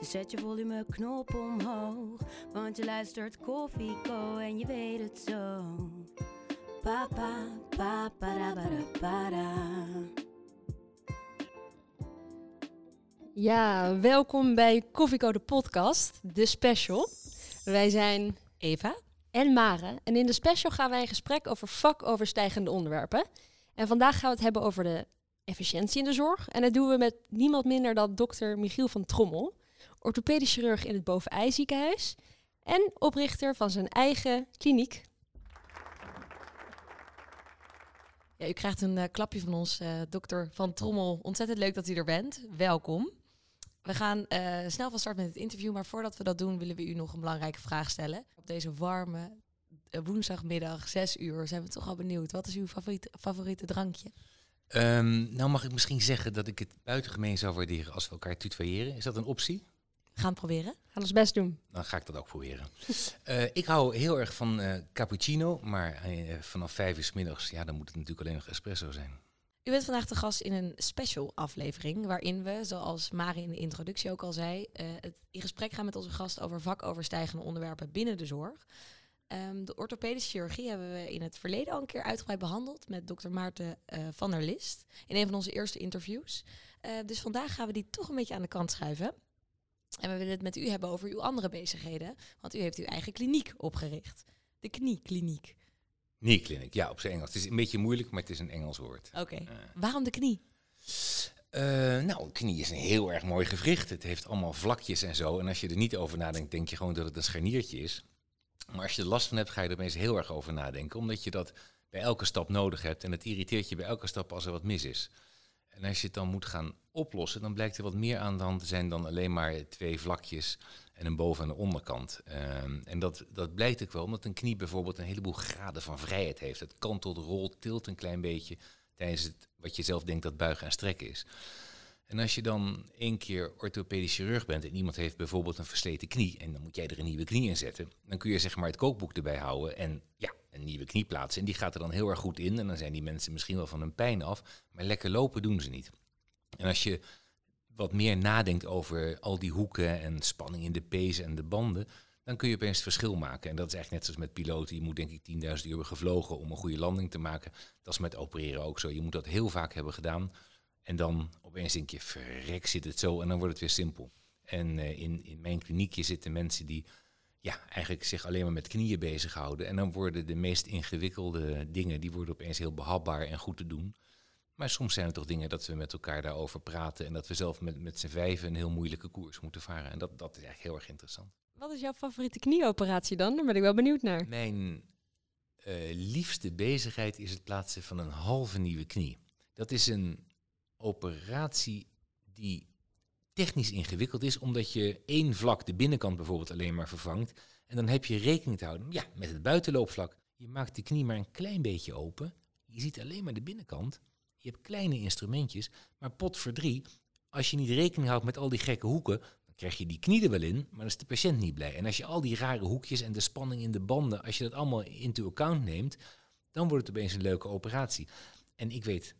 Dus zet je volumeknop omhoog. Want je luistert Koffieko en je weet het zo. Papa, papa, para, para. Ja, welkom bij Koffieko de podcast, de special. Wij zijn Eva. en Mare en in de special gaan wij in gesprek over vakoverstijgende onderwerpen. En vandaag gaan we het hebben over de efficiëntie in de zorg. En dat doen we met niemand minder dan dokter Michiel van Trommel, orthopedisch chirurg in het Bovenij ziekenhuis en oprichter van zijn eigen kliniek. Ja, u krijgt een eh, klapje van ons, eh, dokter Van Trommel. Ontzettend leuk dat u er bent. Welkom. We gaan eh, snel van start met het interview, maar voordat we dat doen willen we u nog een belangrijke vraag stellen. Op deze warme woensdagmiddag, 6 uur, zijn we toch al benieuwd. Wat is uw favoriete, favoriete drankje? Ehm, nou mag ik misschien zeggen dat ik het buitengemeen zou waarderen als we elkaar tutoyeren. Is dat een optie? We gaan het proberen. Gaan ons best doen. Dan ga ik dat ook proberen. Eh, ik hou heel erg van eh, cappuccino, maar eh, vanaf vijf uur 's middags, ja, dan moet het natuurlijk alleen nog espresso zijn. U bent vandaag de gast in een special aflevering, waarin we, zoals Mari in de introductie ook al zei, eh, het in gesprek gaan met onze gast over vakoverstijgende onderwerpen binnen de zorg. Ehm, de orthopedische chirurgie hebben we in het verleden al een keer uitgebreid behandeld met dokter Maarten eh, van der List in een van onze eerste interviews. Eh, dus vandaag gaan we die toch een beetje aan de kant schuiven. En we willen het met u hebben over uw andere bezigheden, want u heeft uw eigen kliniek opgericht. De kniekliniek. Knee clinic, ja, op zijn Engels. Het is een beetje moeilijk, maar het is een Engels woord. Oké. Waarom de knie? Eh, nou, een knie is een heel erg mooi gewricht. Het heeft allemaal vlakjes en zo. En als je er niet over nadenkt, denk je gewoon dat het een scharniertje is. Maar als je er last van hebt, ga je er opeens heel erg over nadenken. Omdat je dat bij elke stap nodig hebt. En het irriteert je bij elke stap als er wat mis is. En als je het dan moet gaan oplossen, dan blijkt er wat meer aan de hand te zijn dan alleen maar twee vlakjes en een boven- en een onderkant. Ehm, en dat, dat blijkt ook wel omdat een knie bijvoorbeeld een heleboel graden van vrijheid heeft. Het kantelt, rolt, tilt een klein beetje tijdens het, wat je zelf denkt dat buigen en strekken is. En als je dan één keer orthopedisch chirurg bent en iemand heeft bijvoorbeeld een versleten knie en dan moet jij er een nieuwe knie in zetten, dan kun je zeg maar het kookboek erbij houden en ja, een nieuwe knie plaatsen. En die gaat er dan heel erg goed in en dan zijn die mensen misschien wel van hun pijn af, maar lekker lopen doen ze niet. En als je wat meer nadenkt over al die hoeken en spanning in de pezen en de banden, dan kun je opeens het verschil maken. En dat is eigenlijk net zoals met piloten. Je moet denk ik 10.000 uur gevlogen om een goede landing te maken. Dat is met opereren ook zo. Je moet dat heel vaak hebben gedaan. En dan opeens denk je, verrek zit het zo en dan wordt het weer simpel. En eh, in, in mijn kliniekje zitten mensen die ja, eigenlijk zich alleen maar met knieën bezighouden. En dan worden de meest ingewikkelde dingen, die worden opeens heel behapbaar en goed te doen. Maar soms zijn er toch dingen dat we met elkaar daarover praten en dat we zelf met, met z'n vijven een heel moeilijke koers moeten varen. En dat, dat is eigenlijk heel erg interessant. Wat is jouw favoriete knieoperatie dan? Daar ben ik wel benieuwd naar. Mijn eh, liefste bezigheid is het plaatsen van een halve nieuwe knie. Dat is een operatie die technisch ingewikkeld is, omdat je één vlak, de binnenkant bijvoorbeeld, alleen maar vervangt. En dan heb je rekening te houden ja, met het buitenloopvlak. Je maakt de knie maar een klein beetje open. Je ziet alleen maar de binnenkant. Je hebt kleine instrumentjes, maar pot voor drie. Als je niet rekening houdt met al die gekke hoeken, dan krijg je die knie er wel in, maar dan is de patiënt niet blij. En als je al die rare hoekjes en de spanning in de banden, als je dat allemaal into account neemt, dan wordt het opeens een leuke operatie. En ik weet,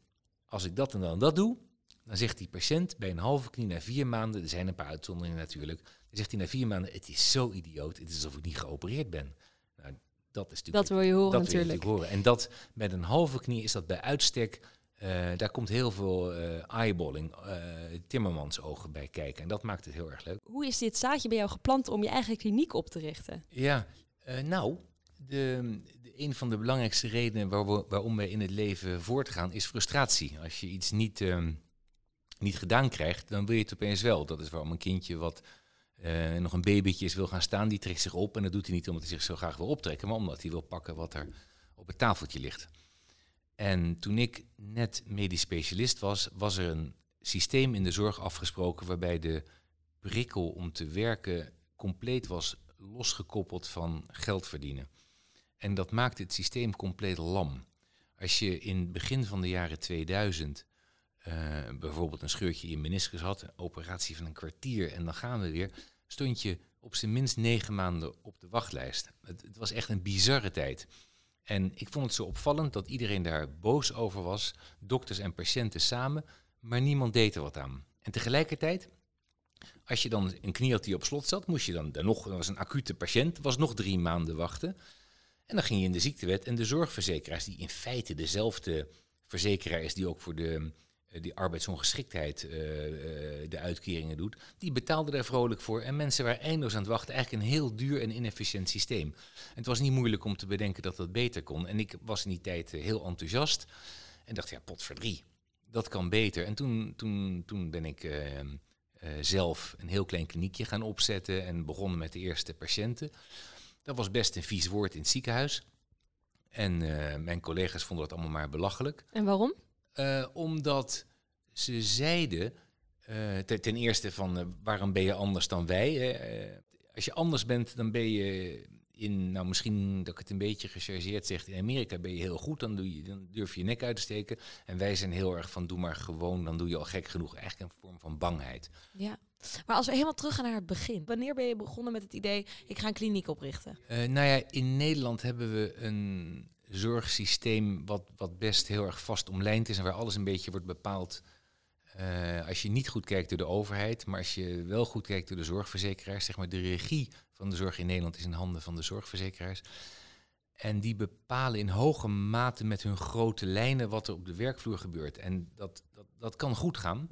als ik dat en dan dat doe, dan zegt die patiënt bij een halve knie na vier maanden, er zijn een paar uitzonderingen natuurlijk, dan zegt hij na vier maanden, het is zo idioot, het is alsof ik niet geopereerd ben. Nou, dat is natuurlijk Dat wil je horen dat wil je natuurlijk. horen. En dat met een halve knie is dat bij uitstek, daar komt heel veel eh, eyeballing, eh timmermansogen bij kijken. En dat maakt het heel erg leuk. Hoe is dit zaadje bij jou geplant om je eigen kliniek op te richten? Ja, eh, nou, de, de, een van de belangrijkste redenen waar we- waarom we in het leven voortgaan is frustratie. Als je iets niet, ehm, niet gedaan krijgt, dan wil je het opeens wel. Dat is waarom een kindje wat eh, nog een babytje is wil gaan staan, die trekt zich op. En dat doet hij niet omdat hij zich zo graag wil optrekken, maar omdat hij wil pakken wat er op het tafeltje ligt. En toen ik net medisch specialist was, was er een systeem in de zorg afgesproken waarbij de prikkel om te werken compleet was losgekoppeld van geld verdienen. En dat maakt het systeem compleet lam. Als je in het begin van de jaren 2000 eh, bijvoorbeeld een scheurtje in meniscus had, een operatie van een kwartier en dan gaan we weer, stond je op zijn minst negen maanden op de wachtlijst. Het was echt een bizarre tijd. En ik vond het zo opvallend dat iedereen daar boos over was, dokters en patiënten samen, maar niemand deed er wat aan. En tegelijkertijd, als je dan een knie had die op slot zat, moest je dan, dan nog, dat was een acute patiënt, was nog drie maanden wachten. En dan ging je in de ziektewet en de zorgverzekeraars, die in feite dezelfde verzekeraar is die ook voor de, die arbeidsongeschiktheid uh, de uitkeringen doet, die betaalden daar vrolijk voor. En mensen waren eindeloos aan het wachten. Eigenlijk een heel duur en inefficiënt systeem. En het was niet moeilijk om te bedenken dat dat beter kon. En ik was in die tijd heel enthousiast en dacht, ja, potverdrie, dat kan beter. En toen, toen, toen ben ik zelf een heel klein kliniekje gaan opzetten en begonnen met de eerste patiënten. Dat was best een vies woord in het ziekenhuis. En mijn collega's vonden dat allemaal maar belachelijk. En waarom? Uh, omdat ze zeiden, uh, ten eerste van uh, waarom ben je anders dan wij? als je anders bent, dan ben je in, nou misschien dat ik het een beetje gechargeerd zeg, in Amerika ben je heel goed, dan, doe je, dan durf je je nek uit te steken. En wij zijn heel erg van doe maar gewoon, dan doe je al gek genoeg. Eigenlijk een vorm van bangheid. Ja. Maar als we helemaal terug gaan naar het begin. Wanneer ben je begonnen met het idee, ik ga een kliniek oprichten? nou ja, in Nederland hebben we een zorgsysteem wat, wat best heel erg vast omlijnd is en waar alles een beetje wordt bepaald uh, als je niet goed kijkt door de overheid, maar als je wel goed kijkt door de zorgverzekeraars, zeg maar de regie van de zorg in Nederland is in handen van de zorgverzekeraars. En die bepalen in hoge mate met hun grote lijnen wat er op de werkvloer gebeurt. En dat, dat, dat kan goed gaan.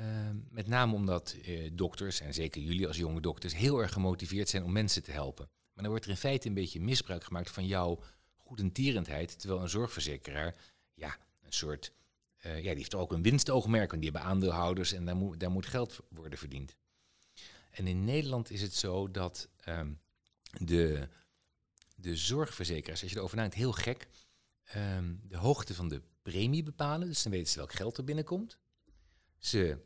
Uh, met name omdat uh, dokters, en zeker jullie als jonge dokters, heel erg gemotiveerd zijn om mensen te helpen. Maar dan wordt er in feite een beetje misbruik gemaakt van jouw goedentierendheid. Terwijl een zorgverzekeraar, ja, een soort. Uh, ja, die heeft ook een winstoogmerk, want die hebben aandeelhouders en daar moet, daar moet geld worden verdiend. En in Nederland is het zo dat um, de, de zorgverzekeraars, als je erover nadenkt, heel gek, um, de hoogte van de premie bepalen. Dus dan weten ze welk geld er binnenkomt. Ze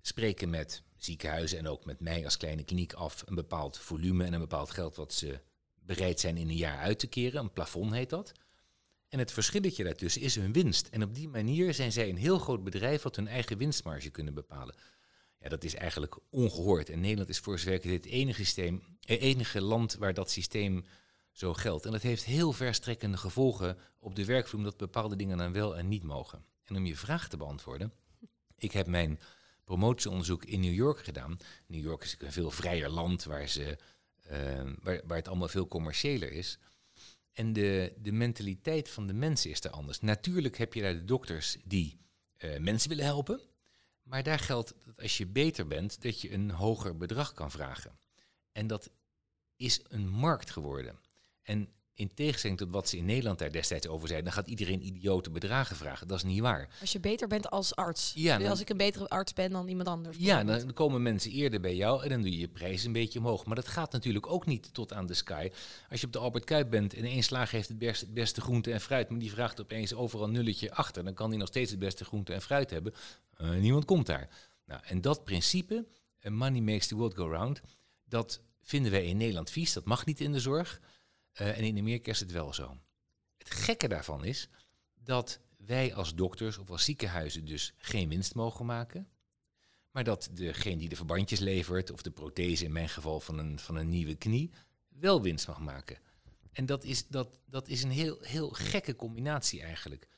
spreken met ziekenhuizen en ook met mij als kleine kliniek af een bepaald volume en een bepaald geld wat ze bereid zijn in een jaar uit te keren. Een plafond heet dat. En het verschilletje daartussen is hun winst. En op die manier zijn zij een heel groot bedrijf wat hun eigen winstmarge kunnen bepalen. Ja, dat is eigenlijk ongehoord. En Nederland is voor zover dit enige, systeem, eh, enige land waar dat systeem zo geldt. En dat heeft heel verstrekkende gevolgen op de werkvloer, omdat bepaalde dingen dan wel en niet mogen. En om je vraag te beantwoorden, ik heb mijn promotieonderzoek in New York gedaan. New York is een veel vrijer land waar ze waar, waar het allemaal veel commerciëler is. En de, de mentaliteit van de mensen is er anders. Natuurlijk heb je daar de dokters die uh, mensen willen helpen. Maar daar geldt dat als je beter bent, dat je een hoger bedrag kan vragen. En dat is een markt geworden. En in tegenstelling tot wat ze in Nederland daar destijds over zeiden, dan gaat iedereen idiote bedragen vragen. Dat is niet waar. Als je beter bent als arts. Ja, als ik een betere arts ben dan iemand anders. Ja, dan komen mensen eerder bij jou en dan doe je je prijs een beetje omhoog. Maar dat gaat natuurlijk ook niet tot aan de sky. Als je op de Albert Kuip bent en één slager heeft het beste, het beste groente en fruit, maar die vraagt opeens overal een nulletje achter, dan kan hij nog steeds het beste groente en fruit hebben. Uh, niemand komt daar. Nou, en dat principe, uh, money makes the world go round, dat vinden wij in Nederland vies. Dat mag niet in de zorg. Uh, en in Amerika is het wel zo. Het gekke daarvan is dat wij als dokters of als ziekenhuizen dus geen winst mogen maken. Maar dat degene die de verbandjes levert, of de prothese in mijn geval van een, van een nieuwe knie, wel winst mag maken. En dat is, dat, dat is een heel, heel gekke combinatie eigenlijk.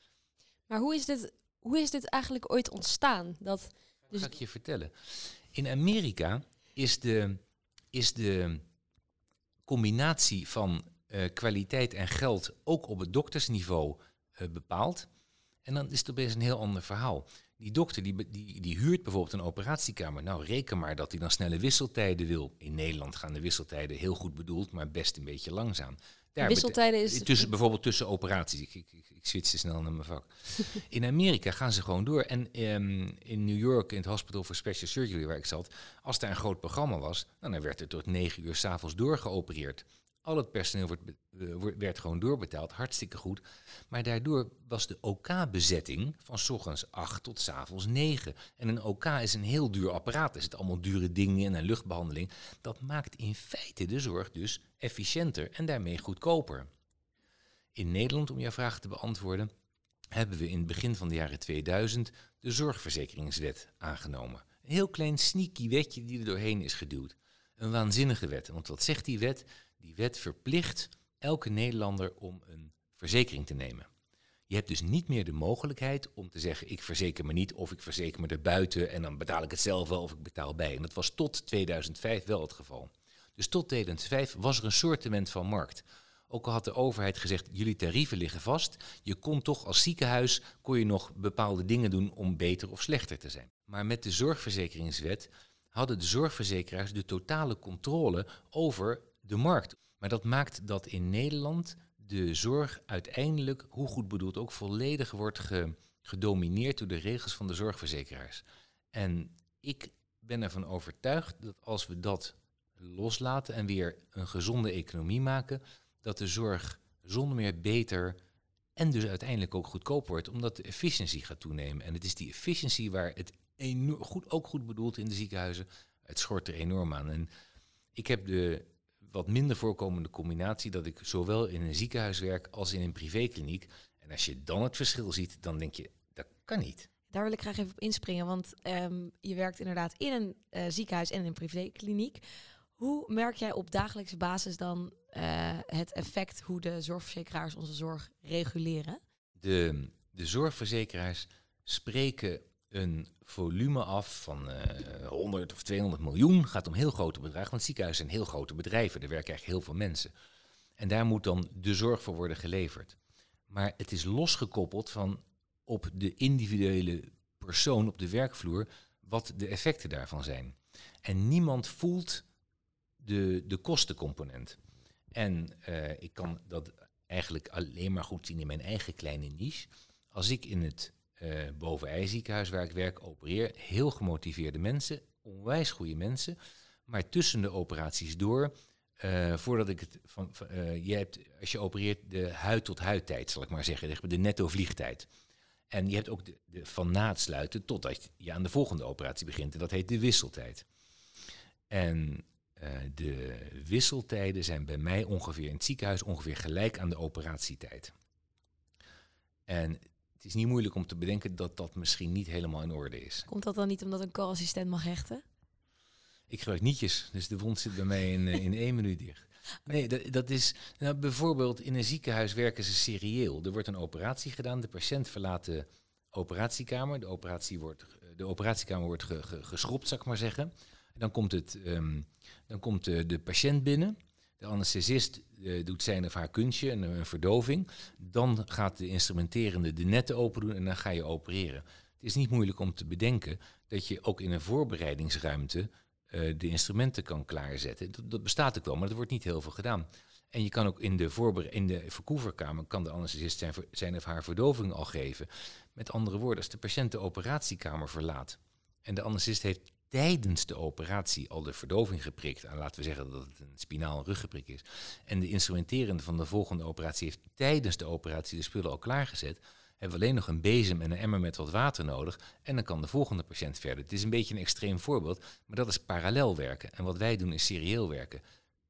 Maar hoe is dit, hoe is dit eigenlijk ooit ontstaan? Dat, dus ga ik je vertellen. In Amerika is de, is de combinatie van kwaliteit en geld ook op het doktersniveau uh, bepaald. En dan is het opeens een heel ander verhaal. Die dokter die, die, die huurt bijvoorbeeld een operatiekamer. Nou, reken maar dat hij dan snelle wisseltijden wil. In Nederland gaan de wisseltijden heel goed bedoeld, maar best een beetje langzaam. Daar wisseltijden is... Tussen, bijvoorbeeld tussen operaties. Ik, ik, ik, ik switch te snel naar mijn vak. in Amerika gaan ze gewoon door. En um, in New York, in het Hospital for Special Surgery waar ik zat... als daar een groot programma was... Nou, dan werd er tot negen uur s'avonds doorgeopereerd Al het personeel be- eh, werd gewoon doorbetaald, hartstikke goed. Maar daardoor was de OK-bezetting van s ochtends 8 tot s avonds 9. En een OK is een heel duur apparaat. Er zitten allemaal dure dingen in en luchtbehandeling. Dat maakt in feite de zorg dus efficiënter en daarmee goedkoper. In Nederland, om jouw vraag te beantwoorden, hebben we in het begin van de jaren 2000 de zorgverzekeringswet aangenomen. Een heel klein sneaky wetje die er doorheen is geduwd. Een waanzinnige wet. Want wat zegt die wet? Die wet verplicht elke Nederlander om een verzekering te nemen. Je hebt dus niet meer de mogelijkheid om te zeggen: ik verzeker me niet of ik verzeker me erbuiten en dan betaal ik het zelf wel of ik betaal bij. En dat was tot 2005 wel het geval. Dus tot 2005 was er een soortement van markt. Ook al had de overheid gezegd, jullie tarieven liggen vast, je kon toch als ziekenhuis kon je nog bepaalde dingen doen om beter of slechter te zijn. Maar met de zorgverzekeringswet hadden de zorgverzekeraars de totale controle over de markt. Maar dat maakt dat in Nederland de zorg uiteindelijk, hoe goed bedoeld, ook volledig wordt ge- gedomineerd door de regels van de zorgverzekeraars. En ik ben ervan overtuigd dat als we dat loslaten en weer een gezonde economie maken, dat de zorg zonder meer beter en dus uiteindelijk ook goedkoper wordt, omdat de efficiëntie gaat toenemen. En het is die efficiëntie waar het enorm, goed, ook goed bedoeld in de ziekenhuizen, het schort er enorm aan. En ik heb de wat minder voorkomende combinatie dat ik zowel in een ziekenhuis werk als in een privékliniek. En als je dan het verschil ziet, dan denk je, dat kan niet. Daar wil ik graag even op inspringen, want ehm, je werkt inderdaad in een eh, ziekenhuis en in een privékliniek. Hoe merk jij op dagelijkse basis dan eh, het effect hoe de zorgverzekeraars onze zorg reguleren? De, de zorgverzekeraars spreken een volume af van eh 100 of 200 miljoen. gaat om heel grote bedragen, want ziekenhuizen zijn heel grote bedrijven. Er werken eigenlijk heel veel mensen. En daar moet dan de zorg voor worden geleverd. Maar het is losgekoppeld van op de individuele persoon op de werkvloer wat de effecten daarvan zijn. En niemand voelt de, de kostencomponent. En eh, ik kan dat eigenlijk alleen maar goed zien in mijn eigen kleine niche. Als ik in het uh, boven ziekenhuis waar ik werk opereer, heel gemotiveerde mensen, onwijs goede mensen, maar tussen de operaties door, uh, voordat ik het van, uh, je hebt, als je opereert, de huid tot huidtijd, zal ik maar zeggen, de netto vliegtijd. En je hebt ook de, van na het sluiten totdat je aan de volgende operatie begint. En dat heet de wisseltijd. En de wisseltijden zijn bij mij ongeveer in het ziekenhuis ongeveer gelijk aan de operatietijd. En is niet moeilijk om te bedenken dat dat misschien niet helemaal in orde is. Komt dat dan niet omdat een co-assistent mag hechten? Ik gebruik nietjes, dus de wond zit bij mij in, in één minuut dicht. Nee, dat, dat is nou, bijvoorbeeld in een ziekenhuis werken ze serieel. Er wordt een operatie gedaan, de patiënt verlaat de operatiekamer. De, operatie wordt, de operatiekamer wordt ge, ge, geschropt, zal ik maar zeggen. Dan komt, het, um, dan komt de, de, patiënt binnen. De anesthesist uh, doet zijn of haar kunstje, een, een, verdoving. Dan gaat de instrumenterende de netten open doen en dan ga je opereren. Het is niet moeilijk om te bedenken dat je ook in een voorbereidingsruimte uh, de instrumenten kan klaarzetten. Dat, dat, bestaat ook wel, maar er wordt niet heel veel gedaan. En je kan ook in de, voorbere- in de verkoeverkamer kan de anesthesist zijn, zijn of haar verdoving al geven. Met andere woorden, als de patiënt de operatiekamer verlaat en de anesthesist heeft tijdens de operatie al de verdoving geprikt. En laten we zeggen dat het een spinaal ruggeprik is. En de instrumenterende van de volgende operatie heeft tijdens de operatie de spullen al klaargezet. Hebben we alleen nog een bezem en een emmer met wat water nodig. En dan kan de volgende patiënt verder. Het is een beetje een extreem voorbeeld, maar dat is parallel werken. En wat wij doen is serieel werken.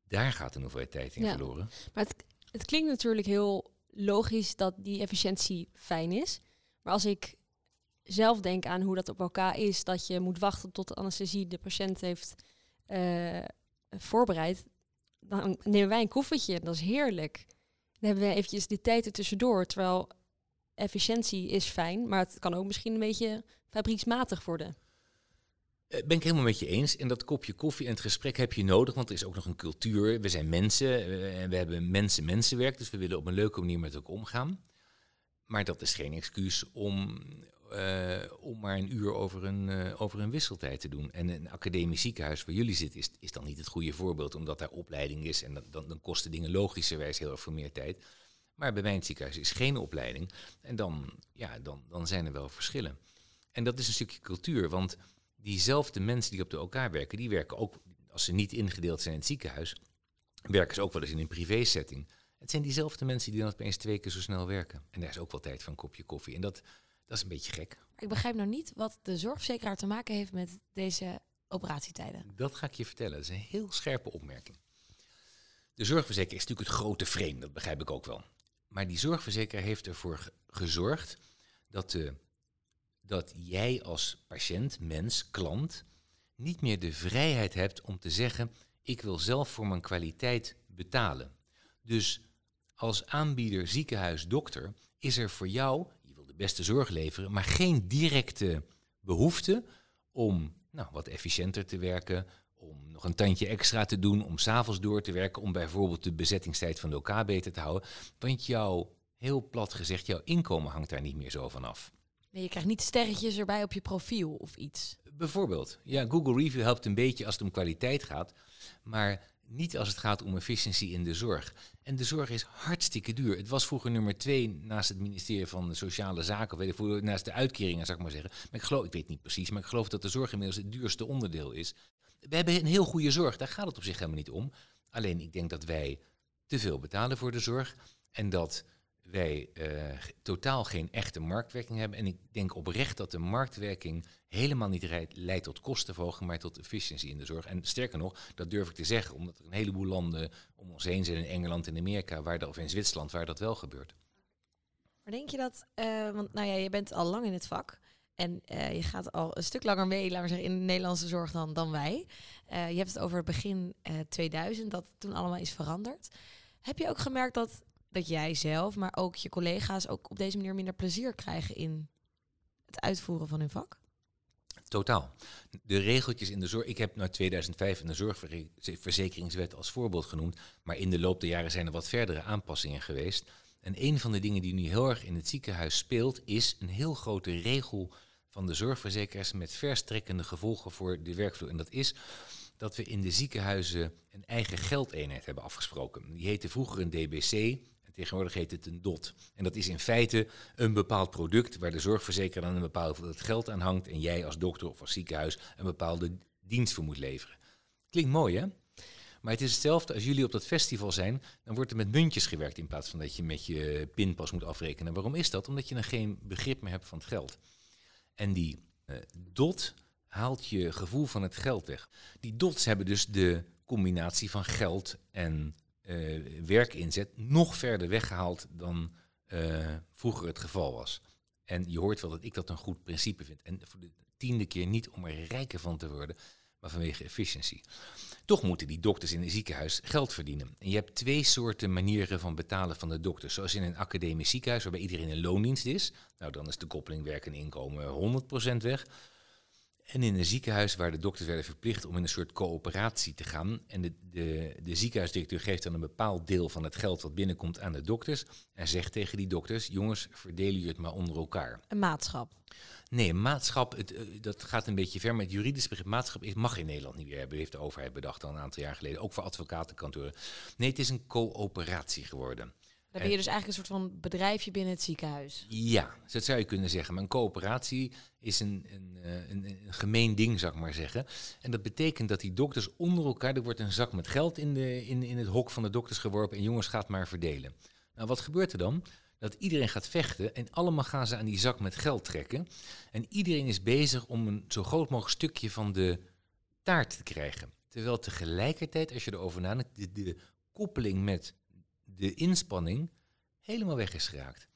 Daar gaat een hoeveelheid tijd in Ja. verloren. Maar het, het klinkt natuurlijk heel logisch dat die efficiëntie fijn is. Maar als ik zelf denk aan hoe dat op elkaar is, dat je moet wachten tot de anesthesie de patiënt heeft eh, voorbereid, dan nemen wij een koffertje. Dat is heerlijk. Dan hebben we eventjes de tijd er tussendoor. Terwijl efficiëntie is fijn, maar het kan ook misschien een beetje fabrieksmatig worden. Eh, Ben ik helemaal met je eens. En dat kopje koffie en het gesprek heb je nodig, want er is ook nog een cultuur. We zijn mensen eh, en we hebben mensen-mensenwerk, dus we willen op een leuke manier met elkaar omgaan. Maar dat is geen excuus om, eh, om maar een uur over een, eh, over een wisseltijd te doen. En een academisch ziekenhuis waar jullie zitten is, is dan niet het goede voorbeeld, omdat daar opleiding is en dan, dan kosten dingen logischerwijs heel erg veel meer tijd. Maar bij mijn ziekenhuis is geen opleiding. En dan, ja, dan, dan zijn er wel verschillen. En dat is een stukje cultuur, want diezelfde mensen die op de elkaar werken, die werken ook, als ze niet ingedeeld zijn in het ziekenhuis, werken ze ook wel eens in een privé-setting. Het zijn diezelfde mensen die dan opeens twee keer zo snel werken. En daar is ook wel tijd voor een kopje koffie. En dat, dat is een beetje gek. Ik begrijp nou niet wat de zorgverzekeraar te maken heeft met deze operatietijden. Dat ga ik je vertellen. Dat is een heel scherpe opmerking. De zorgverzekeraar is natuurlijk het grote frame, dat begrijp ik ook wel. Maar die zorgverzekeraar heeft ervoor gezorgd dat, de, dat jij als patiënt, mens, klant, niet meer de vrijheid hebt om te zeggen: ik wil zelf voor mijn kwaliteit betalen. Dus als aanbieder ziekenhuis, dokter, is er voor jou, beste zorg leveren, maar geen directe behoefte om nou, wat efficiënter te werken, om nog een tandje extra te doen, om s'avonds door te werken, om bijvoorbeeld de bezettingstijd van de OK beter te houden. Want jouw, heel plat gezegd, jouw inkomen hangt daar niet meer zo van af. Nee, je krijgt niet sterretjes erbij op je profiel of iets. Bijvoorbeeld, ja, Google Review helpt een beetje als het om kwaliteit gaat, maar niet als het gaat om efficiëntie in de zorg. En de zorg is hartstikke duur. Het was vroeger nummer twee naast het ministerie van Sociale Zaken, ik, naast de uitkeringen, zou ik maar zeggen. Maar ik geloof, ik weet niet precies, maar ik geloof dat de zorg inmiddels het duurste onderdeel is. We hebben een heel goede zorg, daar gaat het op zich helemaal niet om. Alleen ik denk dat wij te veel betalen voor de zorg en dat wij uh, totaal geen echte marktwerking hebben. En ik denk oprecht dat de marktwerking helemaal niet leidt tot kostenverhoging, maar tot efficiëntie in de zorg. En sterker nog, dat durf ik te zeggen, omdat er een heleboel landen om ons heen zijn, in Engeland en Amerika, waar of in Zwitserland, waar dat wel gebeurt. Maar denk je dat, uh, want nou ja, je bent al lang in het vak. En uh, je gaat al een stuk langer mee, laten we zeggen, in de Nederlandse zorg dan, dan wij. Je hebt het over begin 2000, dat toen allemaal is veranderd. Heb je ook gemerkt dat dat jij zelf, maar ook je collega's ook op deze manier minder plezier krijgen in het uitvoeren van hun vak? Totaal. De regeltjes in de zorg. Ik heb naar 2005 in de zorgverzekeringswet als voorbeeld genoemd. Maar in de loop der jaren zijn er wat verdere aanpassingen geweest. En een van de dingen die nu heel erg in het ziekenhuis speelt, is een heel grote regel van de zorgverzekeraars met verstrekkende gevolgen voor de werkvloer. En dat is dat we in de ziekenhuizen een eigen geldeenheid hebben afgesproken. Die heette vroeger een DBC, Tegenwoordig heet het een DOT. En dat is in feite een bepaald product waar de zorgverzekeraar een bepaald geld aan hangt en jij als dokter of als ziekenhuis een bepaalde dienst voor moet leveren. Klinkt mooi hè? Maar het is hetzelfde als jullie op dat festival zijn, dan wordt er met muntjes gewerkt in plaats van dat je met je pinpas moet afrekenen. Waarom is dat? Omdat je dan geen begrip meer hebt van het geld. En die uh, dot haalt je gevoel van het geld weg. Die dots hebben dus de combinatie van geld en uh, werk inzet nog verder weggehaald dan uh, vroeger het geval was. En je hoort wel dat ik dat een goed principe vind. En voor de tiende keer niet om er rijker van te worden, maar vanwege efficiëntie. Toch moeten die dokters in een ziekenhuis geld verdienen. En je hebt twee soorten manieren van betalen van de dokters. Zoals in een academisch ziekenhuis, waarbij iedereen in loondienst is. Nou, dan is de koppeling werk en inkomen 100% weg. En in een ziekenhuis waar de dokters werden verplicht om in een soort coöperatie te gaan. En de, de, de ziekenhuisdirecteur geeft dan een bepaald deel van het geld wat binnenkomt aan de dokters. En zegt tegen die dokters, jongens, verdelen jullie het maar onder elkaar. Een maatschap? Nee, een maatschap, het, eh, dat gaat een beetje ver. Maar het juridische begrip maatschap is, mag in Nederland niet meer hebben. heeft de overheid bedacht al een aantal jaar geleden. Ook voor advocatenkantoren. Nee, het is een coöperatie geworden. Dan ben je dus eigenlijk een soort van bedrijfje binnen het ziekenhuis. Ja, dat zou je kunnen zeggen. Maar een coöperatie is een, een, eh, een, een, gemeen ding, zou ik maar zeggen. En dat betekent dat die dokters onder elkaar, er wordt een zak met geld in, de, in, in het hok van de dokters geworpen en jongens gaat maar verdelen. Nou, wat gebeurt er dan? Dat iedereen gaat vechten en allemaal gaan ze aan die zak met geld trekken. En iedereen is bezig om een zo groot mogelijk stukje van de taart te krijgen. Terwijl tegelijkertijd, als je erover nadenkt, de, de koppeling met de inspanning helemaal weg is geraakt.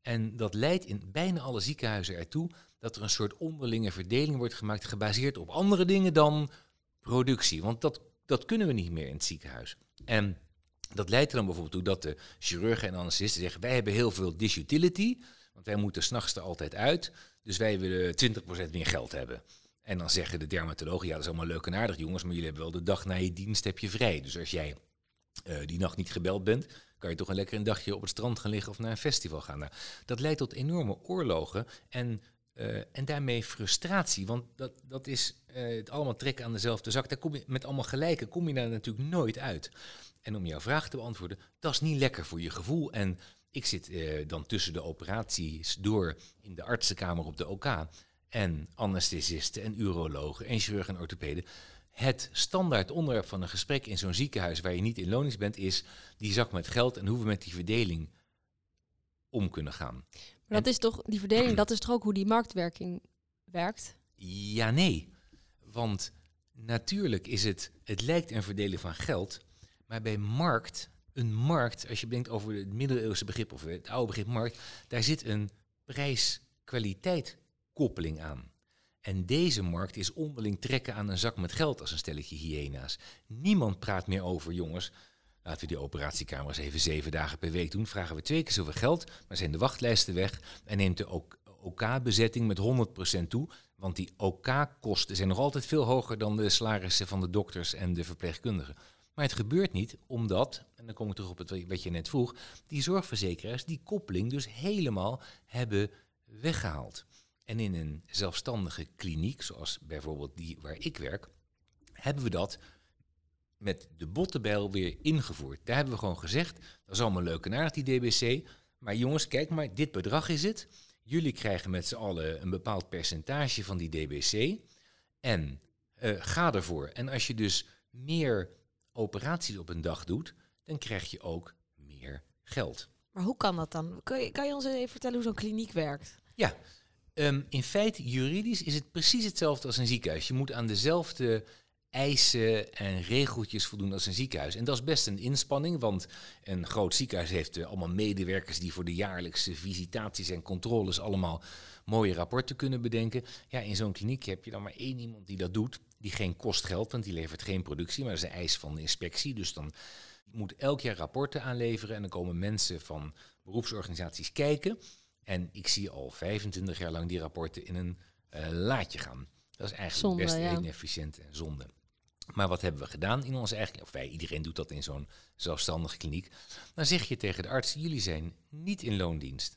En dat leidt in bijna alle ziekenhuizen ertoe dat er een soort onderlinge verdeling wordt gemaakt, gebaseerd op andere dingen dan productie. Want dat, dat kunnen we niet meer in het ziekenhuis. En dat leidt er dan bijvoorbeeld toe dat de chirurgen en anesthesisten zeggen: wij hebben heel veel disutility, want wij moeten s'nachts er altijd uit, dus wij willen 20% meer geld hebben. En dan zeggen de dermatologen: ja, dat is allemaal leuk en aardig, jongens, maar jullie hebben wel de dag na je dienst heb je vrij. Dus als jij uh, die nacht niet gebeld bent, kan je toch een lekker een dagje op het strand gaan liggen of naar een festival gaan. Nou, dat leidt tot enorme oorlogen en, uh, en daarmee frustratie. Want dat, dat is uh, het allemaal trekken aan dezelfde zak. Daar kom je, met allemaal gelijke kom je daar natuurlijk nooit uit. En om jouw vraag te beantwoorden, dat is niet lekker voor je gevoel. En ik zit dan tussen de operaties door in de artsenkamer op de OK. En anesthesisten en urologen en chirurgen en orthopeden het standaard onderwerp van een gesprek in zo'n ziekenhuis waar je niet in lonings bent, is die zak met geld en hoe we met die verdeling om kunnen gaan. Maar dat is toch, die verdeling, dat is toch ook hoe die marktwerking werkt? Ja, nee. Want natuurlijk is het, het lijkt een verdelen van geld, maar bij markt, een markt, als je denkt over het middeleeuwse begrip of het oude begrip markt, daar zit een prijs-kwaliteit koppeling aan. En deze markt is onderling trekken aan een zak met geld als een stelletje hyena's. Niemand praat meer over, jongens, laten we die operatiekamers even zeven dagen per week doen. Vragen we twee keer zoveel geld, maar zijn de wachtlijsten weg en neemt de OK-bezetting met 100% toe. Want die OK-kosten zijn nog altijd veel hoger dan de salarissen van de dokters en de verpleegkundigen. Maar het gebeurt niet omdat, en dan kom ik terug op het wat je net vroeg, die zorgverzekeraars die koppeling dus helemaal hebben weggehaald. En in een zelfstandige kliniek, zoals bijvoorbeeld die waar ik werk, hebben we dat met de bottenbijl weer ingevoerd. Daar hebben we gewoon gezegd, dat is allemaal leuk en aardig die DBC, maar jongens, kijk maar, dit bedrag is het. Jullie krijgen met z'n allen een bepaald percentage van die DBC en uh, ga ervoor. En als je dus meer operaties op een dag doet, dan krijg je ook meer geld. Maar hoe kan dat dan? Kan je, kan je ons even vertellen hoe zo'n kliniek werkt? Ja, um, in feite juridisch is het precies hetzelfde als een ziekenhuis. Je moet aan dezelfde eisen en regeltjes voldoen als een ziekenhuis. En dat is best een inspanning, want een groot ziekenhuis heeft uh, allemaal medewerkers die voor de jaarlijkse visitaties en controles allemaal mooie rapporten kunnen bedenken. Ja, in zo'n kliniek heb je dan maar één iemand die dat doet, die geen kost geldt, want die levert geen productie, maar dat is een eis van de inspectie. Dus dan moet elk jaar rapporten aanleveren en dan komen mensen van beroepsorganisaties kijken. En ik zie al 25 jaar lang die rapporten in een uh, laadje gaan. Dat is eigenlijk zonde, best ja. inefficiënt en zonde. Maar wat hebben we gedaan in onze eigen, of wij, iedereen doet dat in zo'n zelfstandige kliniek. Dan zeg je tegen de arts, jullie zijn niet in loondienst.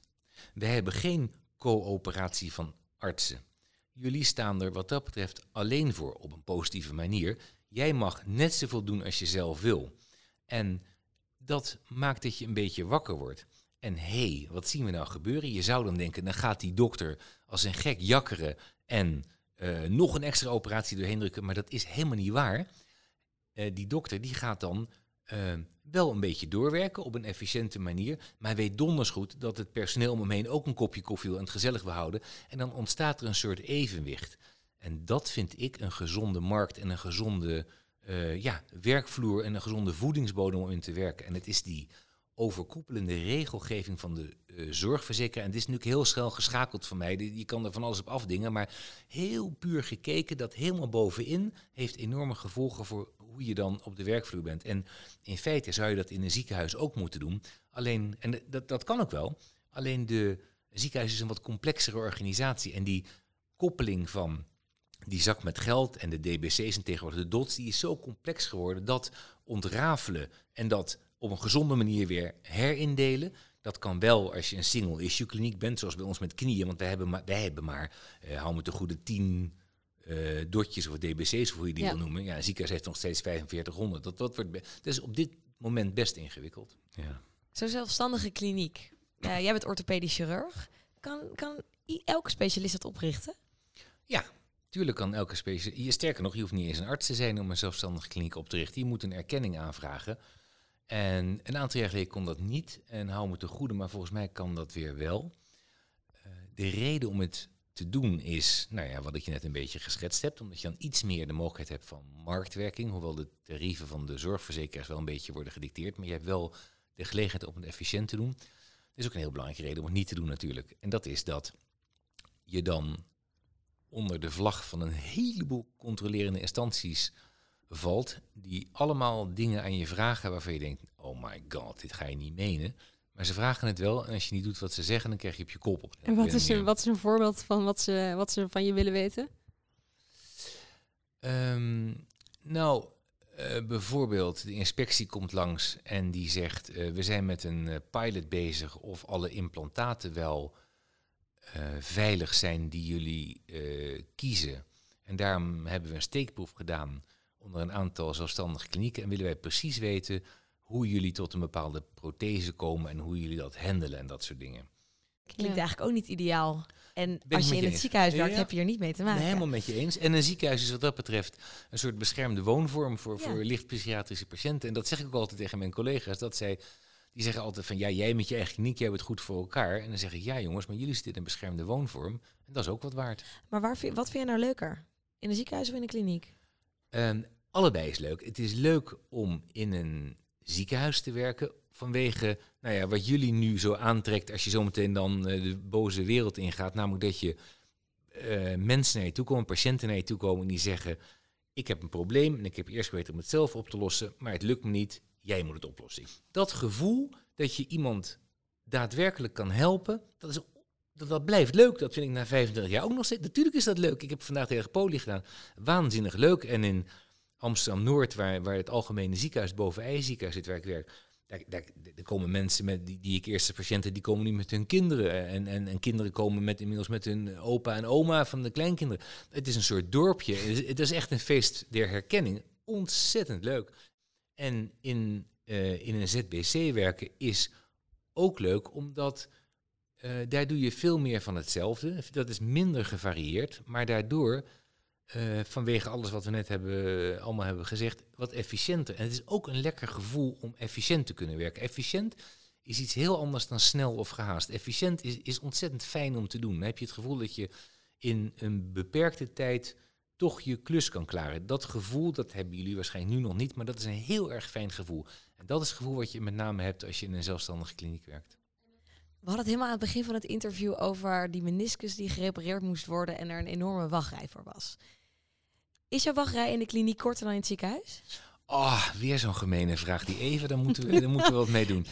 We hebben geen coöperatie van artsen. Jullie staan er wat dat betreft alleen voor op een positieve manier. Jij mag net zoveel doen als je zelf wil. En dat maakt dat je een beetje wakker wordt. En hé, hey, wat zien we nou gebeuren? Je zou dan denken, dan gaat die dokter als een gek jakkeren en uh, nog een extra operatie doorheen drukken. Maar dat is helemaal niet waar. Uh, die dokter die gaat dan uh, wel een beetje doorwerken op een efficiënte manier. Maar weet donders goed dat het personeel om hem heen ook een kopje koffie wil en het gezellig wil houden. En dan ontstaat er een soort evenwicht. En dat vind ik een gezonde markt en een gezonde ja, werkvloer en een gezonde voedingsbodem om in te werken. En het is die overkoepelende regelgeving van de uh, zorgverzekeraar. En dit is natuurlijk heel snel geschakeld van mij. Je kan er van alles op afdingen. Maar heel puur gekeken, dat helemaal bovenin heeft enorme gevolgen voor hoe je dan op de werkvloer bent. En in feite zou je dat in een ziekenhuis ook moeten doen. Alleen, en dat, dat kan ook wel. Alleen de ziekenhuis is een wat complexere organisatie. En die koppeling van die zak met geld en de DBC's en tegenwoordig de DOTS, die is zo complex geworden dat ontrafelen en dat op een gezonde manier weer herindelen. Dat kan wel als je een single-issue kliniek bent, zoals bij ons met knieën. Want wij hebben maar, wij hebben maar uh, hou met de goede tien uh, dotjes of DBC's, of hoe je die wil noemen. Ja, een ziekenhuis heeft nog steeds 4500. Dat, dat, wordt dat is op dit moment best ingewikkeld. Ja. Zo'n zelfstandige kliniek. Uh, jij bent orthopedisch chirurg. Kan, kan elke specialist dat oprichten? Ja, tuurlijk kan elke specialist. Sterker nog, je hoeft niet eens een arts te zijn om een zelfstandige kliniek op te richten. Je moet een erkenning aanvragen. En een aantal jaar geleden kon dat niet. En hou me te goede, maar volgens mij kan dat weer wel. Uh, de reden om het te doen is, nou ja, wat ik je net een beetje geschetst heb, omdat je dan iets meer de mogelijkheid hebt van marktwerking, hoewel de tarieven van de zorgverzekeraars wel een beetje worden gedicteerd, maar je hebt wel de gelegenheid om het efficiënt te doen. Dat is ook een heel belangrijke reden om het niet te doen natuurlijk. En dat is dat je dan onder de vlag van een heleboel controlerende instanties valt, die allemaal dingen aan je vragen waarvan je denkt, oh my god, dit ga je niet menen. Maar ze vragen het wel en als je niet doet wat ze zeggen, dan krijg je op je kop op. En wat is, een, wat is een voorbeeld van wat ze, wat ze van je willen weten? Um, nou, uh, bijvoorbeeld de inspectie komt langs en die zegt, uh, we zijn met een uh, pilot bezig of alle implantaten wel veilig zijn die jullie kiezen. En daarom hebben we een steekproef gedaan onder een aantal zelfstandige klinieken en willen wij precies weten hoe jullie tot een bepaalde prothese komen en hoe jullie dat handelen en dat soort dingen. Klinkt Ja. eigenlijk ook niet ideaal. En als je in je het eens. ziekenhuis werkt, Ja. heb je er niet mee te maken. Nee, helemaal met je eens. En een ziekenhuis is wat dat betreft een soort beschermde woonvorm voor, Ja. voor licht psychiatrische patiënten. En dat zeg ik ook altijd tegen mijn collega's. Dat zij, die zeggen altijd van ja, jij met je eigen kliniek, jij hebt het goed voor elkaar. En dan zeg ik ja jongens, maar jullie zitten in een beschermde woonvorm. En dat is ook wat waard. Maar waar, vind- wat vind je nou leuker? In een ziekenhuis of in een kliniek? Ehm, allebei is leuk. Het is leuk om in een ziekenhuis te werken. Vanwege nou ja, wat jullie nu zo aantrekt als je zometeen dan eh, de boze wereld ingaat. Namelijk dat je eh, mensen naar je toe komen, patiënten naar je toe komen en die zeggen... ik heb een probleem en ik heb eerst geweten om het zelf op te lossen, maar het lukt me niet, jij moet het oplossen. Dat gevoel dat je iemand daadwerkelijk kan helpen, dat, is, dat, blijft leuk. Dat vind ik na 25 jaar ook nog steeds. Natuurlijk is dat leuk. Ik heb vandaag tegen Poli gedaan. Waanzinnig leuk. En in Amsterdam-Noord, waar, waar het algemene ziekenhuis boven ei ziekenhuis zit, waar ik werk... Daar, daar, komen mensen met die, die ik eerste patiënten, die komen nu met hun kinderen. En, en, en kinderen komen met, inmiddels met hun opa en oma van de kleinkinderen. Het is een soort dorpje. Het is, het is echt een feest der herkenning. Ontzettend leuk. En in, eh, in een ZBC werken is ook leuk, omdat eh, daar doe je veel meer van hetzelfde. Dat is minder gevarieerd, maar daardoor, eh, vanwege alles wat we net hebben, allemaal hebben gezegd, wat efficiënter. En het is ook een lekker gevoel om efficiënt te kunnen werken. Efficiënt is iets heel anders dan snel of gehaast. Efficiënt is, is ontzettend fijn om te doen. Dan heb je het gevoel dat je in een beperkte tijd toch je klus kan klaren. Dat gevoel, dat hebben jullie waarschijnlijk nu nog niet, maar dat is een heel erg fijn gevoel. En dat is het gevoel wat je met name hebt als je in een zelfstandige kliniek werkt. We hadden het helemaal aan het begin van het interview over die meniscus die gerepareerd moest worden en er een enorme wachtrij voor was. Is jouw wachtrij in de kliniek korter dan in het ziekenhuis? Ah, weer zo'n gemene vraag. Die even, daar moeten we, moeten we wat mee doen.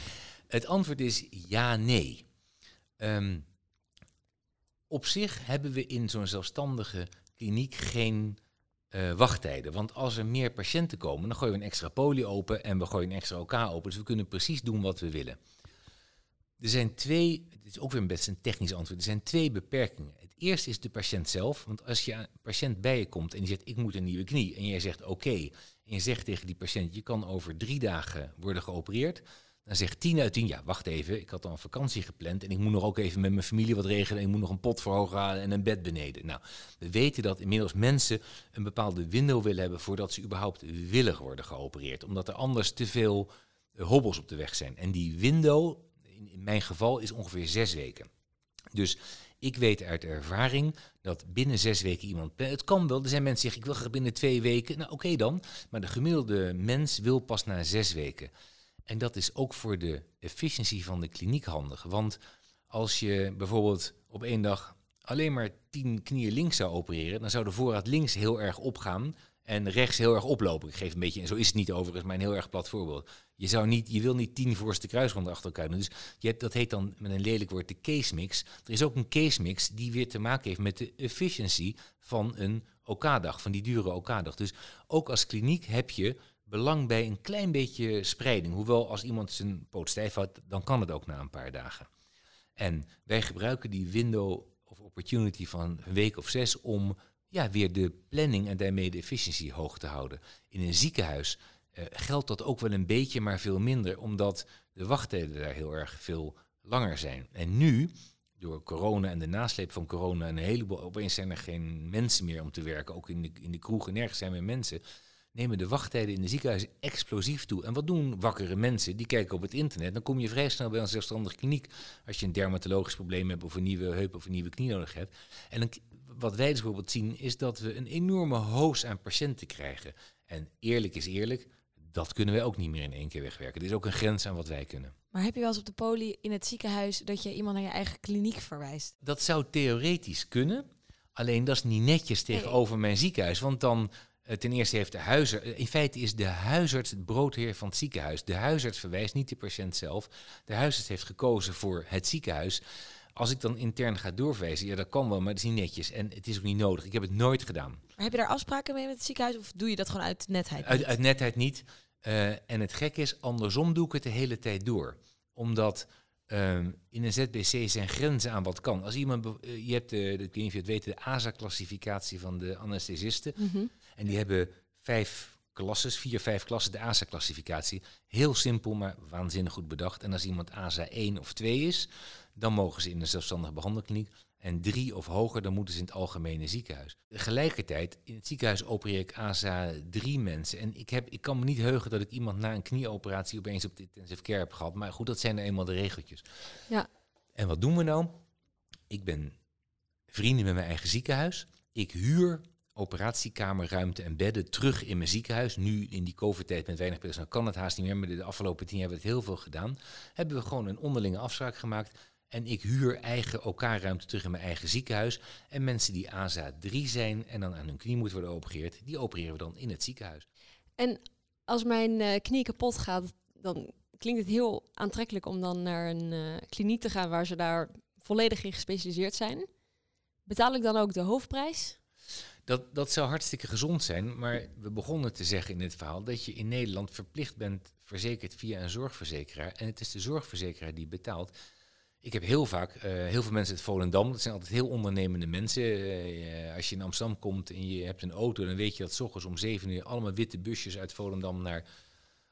Het antwoord is ja, nee. Ehm, op zich hebben we in zo'n zelfstandige kliniek geen eh, wachttijden. Want als er meer patiënten komen, dan gooien we een extra poli open en we gooien een extra OK open. Dus we kunnen precies doen wat we willen. Er zijn twee, het is ook weer best een technisch antwoord, er zijn twee beperkingen. Het eerste is de patiënt zelf. Want als je een patiënt bij je komt en die zegt ik moet een nieuwe knie en jij zegt oké. en je zegt tegen die patiënt je kan over drie dagen worden geopereerd. Dan zegt 10 uit 10, ja wacht even, ik had al een vakantie gepland en ik moet nog ook even met mijn familie wat regelen. En ik moet nog een pot verhogen halen en een bed beneden. Nou, we weten dat inmiddels mensen een bepaalde window willen hebben voordat ze überhaupt willen worden geopereerd. Omdat er anders te veel eh, hobbels op de weg zijn. En die window, in, in mijn geval, is ongeveer zes weken. Dus ik weet uit ervaring dat binnen zes weken iemand... Het kan wel, er zijn mensen die zeggen, ik wil graag binnen twee weken. Nou, oké dan. Maar de gemiddelde mens wil pas na zes weken. En dat is ook voor de efficiëntie van de kliniek handig. Want als je bijvoorbeeld op één dag alleen maar tien knieën links zou opereren... dan zou de voorraad links heel erg opgaan en rechts heel erg oplopen. Ik geef een beetje, en zo is het niet overigens, maar een heel erg plat voorbeeld. Je, zou niet, je wil niet tien voorste kruisronden achter elkaar doen. Dus je hebt, dat heet dan met een lelijk woord de case mix. Er is ook een case mix die weer te maken heeft met de efficiëntie van een OK-dag, van die dure OK-dag. Dus ook als kliniek heb je belang bij een klein beetje spreiding. Hoewel als iemand zijn poot stijf houdt, dan kan het ook na een paar dagen. En wij gebruiken die window of opportunity van een week of zes om ja, weer de planning en daarmee de efficiëntie hoog te houden. In een ziekenhuis uh, geldt dat ook wel een beetje, maar veel minder, omdat de wachttijden daar heel erg veel langer zijn. En nu, door corona en de nasleep van corona, een heleboel, opeens zijn er geen mensen meer om te werken. Ook in de, in de kroegen, nergens zijn meer mensen. Nemen de wachttijden in de ziekenhuizen explosief toe. En wat doen wakkere mensen? Die kijken op het internet. Dan kom je vrij snel bij een zelfstandige kliniek. Als je een dermatologisch probleem hebt, of een nieuwe heup of een nieuwe knie nodig hebt. En dan, wat wij dus bijvoorbeeld zien, is dat we een enorme hoos aan patiënten krijgen. En eerlijk is eerlijk, dat kunnen wij ook niet meer in één keer wegwerken. Er is ook een grens aan wat wij kunnen. Maar heb je wel eens op de poli in het ziekenhuis dat je iemand naar je eigen kliniek verwijst? Dat zou theoretisch kunnen. Alleen dat is niet netjes tegenover mijn ziekenhuis. Want dan, uh, ten eerste heeft de huisarts... In feite is de huisarts het broodheer van het ziekenhuis. De huisarts verwijst, niet de patiënt zelf. De huisarts heeft gekozen voor het ziekenhuis. Als ik dan intern ga doorwijzen, ja dat kan wel, maar dat is niet netjes. En het is ook niet nodig. Ik heb het nooit gedaan. Maar heb je daar afspraken mee met het ziekenhuis of doe je dat gewoon uit netheid? Uit, uit netheid niet. Uh, en het gekke is, andersom doe ik het de hele tijd door. Omdat um, in een ZBC zijn grenzen aan wat kan. Als iemand, uh, je hebt, de, ik weet niet of je het weet, de ASA-classificatie van de anesthesisten. Mhm. En die hebben vijf klasses, vier, vijf klassen, de ASA-classificatie. Heel simpel, maar waanzinnig goed bedacht. En als iemand ASA 1 of 2 is, dan mogen ze in een zelfstandige behandelkliniek. En drie of hoger, dan moeten ze in het algemene ziekenhuis. Tegelijkertijd, in het ziekenhuis opereer ik ASA 3 mensen. En ik, heb, ik kan me niet heugen dat ik iemand na een knieoperatie opeens op de intensive care heb gehad. Maar goed, dat zijn nou eenmaal de regeltjes. Ja. En wat doen we nou? Ik ben vrienden met mijn eigen ziekenhuis. Ik huur operatiekamerruimte en bedden terug in mijn ziekenhuis. Nu in die COVID-tijd met weinig personeel kan het haast niet meer, maar de afgelopen tien jaar hebben we het heel veel gedaan. Hebben we gewoon een onderlinge afspraak gemaakt. En ik huur eigen OK-ruimte terug in mijn eigen ziekenhuis. En mensen die ASA 3 zijn en dan aan hun knie moeten worden geopereerd, die opereren we dan in het ziekenhuis. En als mijn eh, knie kapot gaat, dan klinkt het heel aantrekkelijk om dan naar een eh, kliniek te gaan waar ze daar volledig in gespecialiseerd zijn. Betaal ik dan ook de hoofdprijs? Dat, dat zou hartstikke gezond zijn, maar we begonnen te zeggen in dit verhaal dat je in Nederland verplicht bent verzekerd via een zorgverzekeraar. En het is de zorgverzekeraar die betaalt. Ik heb heel vaak, eh, heel veel mensen uit Volendam, dat zijn altijd heel ondernemende mensen. Eh, als je in Amsterdam komt en je hebt een auto, dan weet je dat s ochtends om zeven uur allemaal witte busjes uit Volendam naar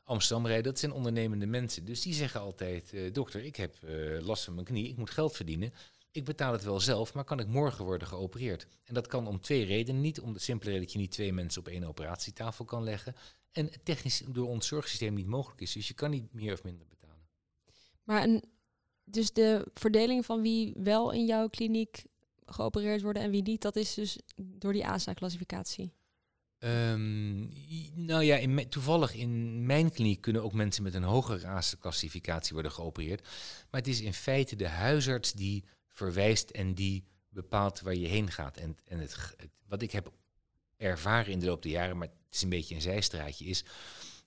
Amsterdam rijden. Dat zijn ondernemende mensen. Dus die zeggen altijd, eh, dokter, ik heb last van mijn knie, ik moet geld verdienen. Ik betaal het wel zelf, maar kan ik morgen worden geopereerd? En dat kan om twee redenen. Niet om de simpele reden dat je niet twee mensen op één operatietafel kan leggen. En technisch door ons zorgsysteem niet mogelijk is. Dus je kan niet meer of minder betalen. Maar een, dus de verdeling van wie wel in jouw kliniek geopereerd worden en wie niet, dat is dus door die ASA-classificatie. Um, nou ja, in toevallig in mijn kliniek kunnen ook mensen met een hogere ASA-classificatie worden geopereerd. Maar het is in feite de huisarts die verwijst en die bepaalt waar je heen gaat. En, en het, wat ik heb ervaren in de loop der jaren, maar het is een beetje een zijstraatje, is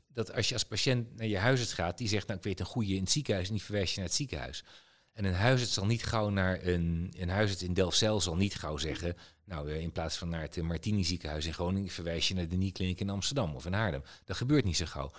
dat als je als patiënt naar je huisarts gaat, die zegt, nou ik weet een goede in het ziekenhuis, en die je naar het ziekenhuis. En een huisarts zal niet gauw naar een, een huisarts in Delfzijl zal niet gauw zeggen, nou in plaats van naar het Martini ziekenhuis in Groningen verwijs je naar de Niekliniek in Amsterdam of in Haarlem. Dat gebeurt niet zo gauw.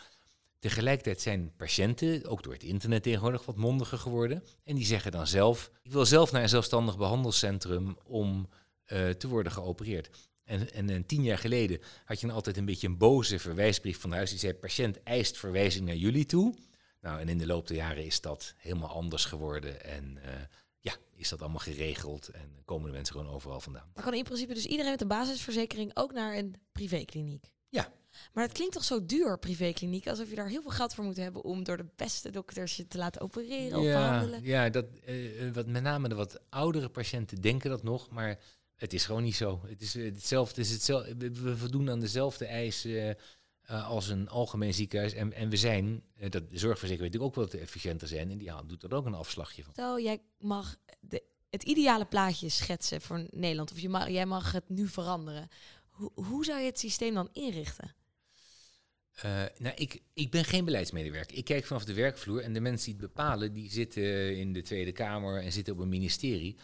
Tegelijkertijd zijn patiënten, ook door het internet tegenwoordig, wat mondiger geworden. En die zeggen dan zelf, ik wil zelf naar een zelfstandig behandelcentrum om uh, te worden geopereerd. En, en, en, tien jaar geleden had je dan altijd een beetje een boze verwijsbrief van de huis. Die zei, patiënt eist verwijzing naar jullie toe. Nou, en in de loop der jaren is dat helemaal anders geworden. En uh, ja, is dat allemaal geregeld en komen de mensen gewoon overal vandaan. Maar kan in principe dus iedereen met een basisverzekering ook naar een privékliniek? Ja, maar het klinkt toch zo duur, privékliniek, alsof je daar heel veel geld voor moet hebben om door de beste dokters je te laten opereren of behandelen. Ja, dat, uh, wat, met name de wat oudere patiënten denken dat nog, maar het is gewoon niet zo. Het is hetzelfde, het is hetzelfde we voldoen aan dezelfde eisen uh, als een algemeen ziekenhuis. En, en we zijn, uh, dat de zorgverzekering weet ik ook wel te efficiënter zijn en die ja, doet er ook een afslagje van. Stel, jij mag de, het ideale plaatje schetsen voor Nederland, of je mag, jij mag het nu veranderen. Hoe zou je het systeem dan inrichten? Uh, nou, ik, ik ben geen beleidsmedewerker. Ik kijk vanaf de werkvloer en de mensen die het bepalen, die zitten in de Tweede Kamer en zitten op een ministerie.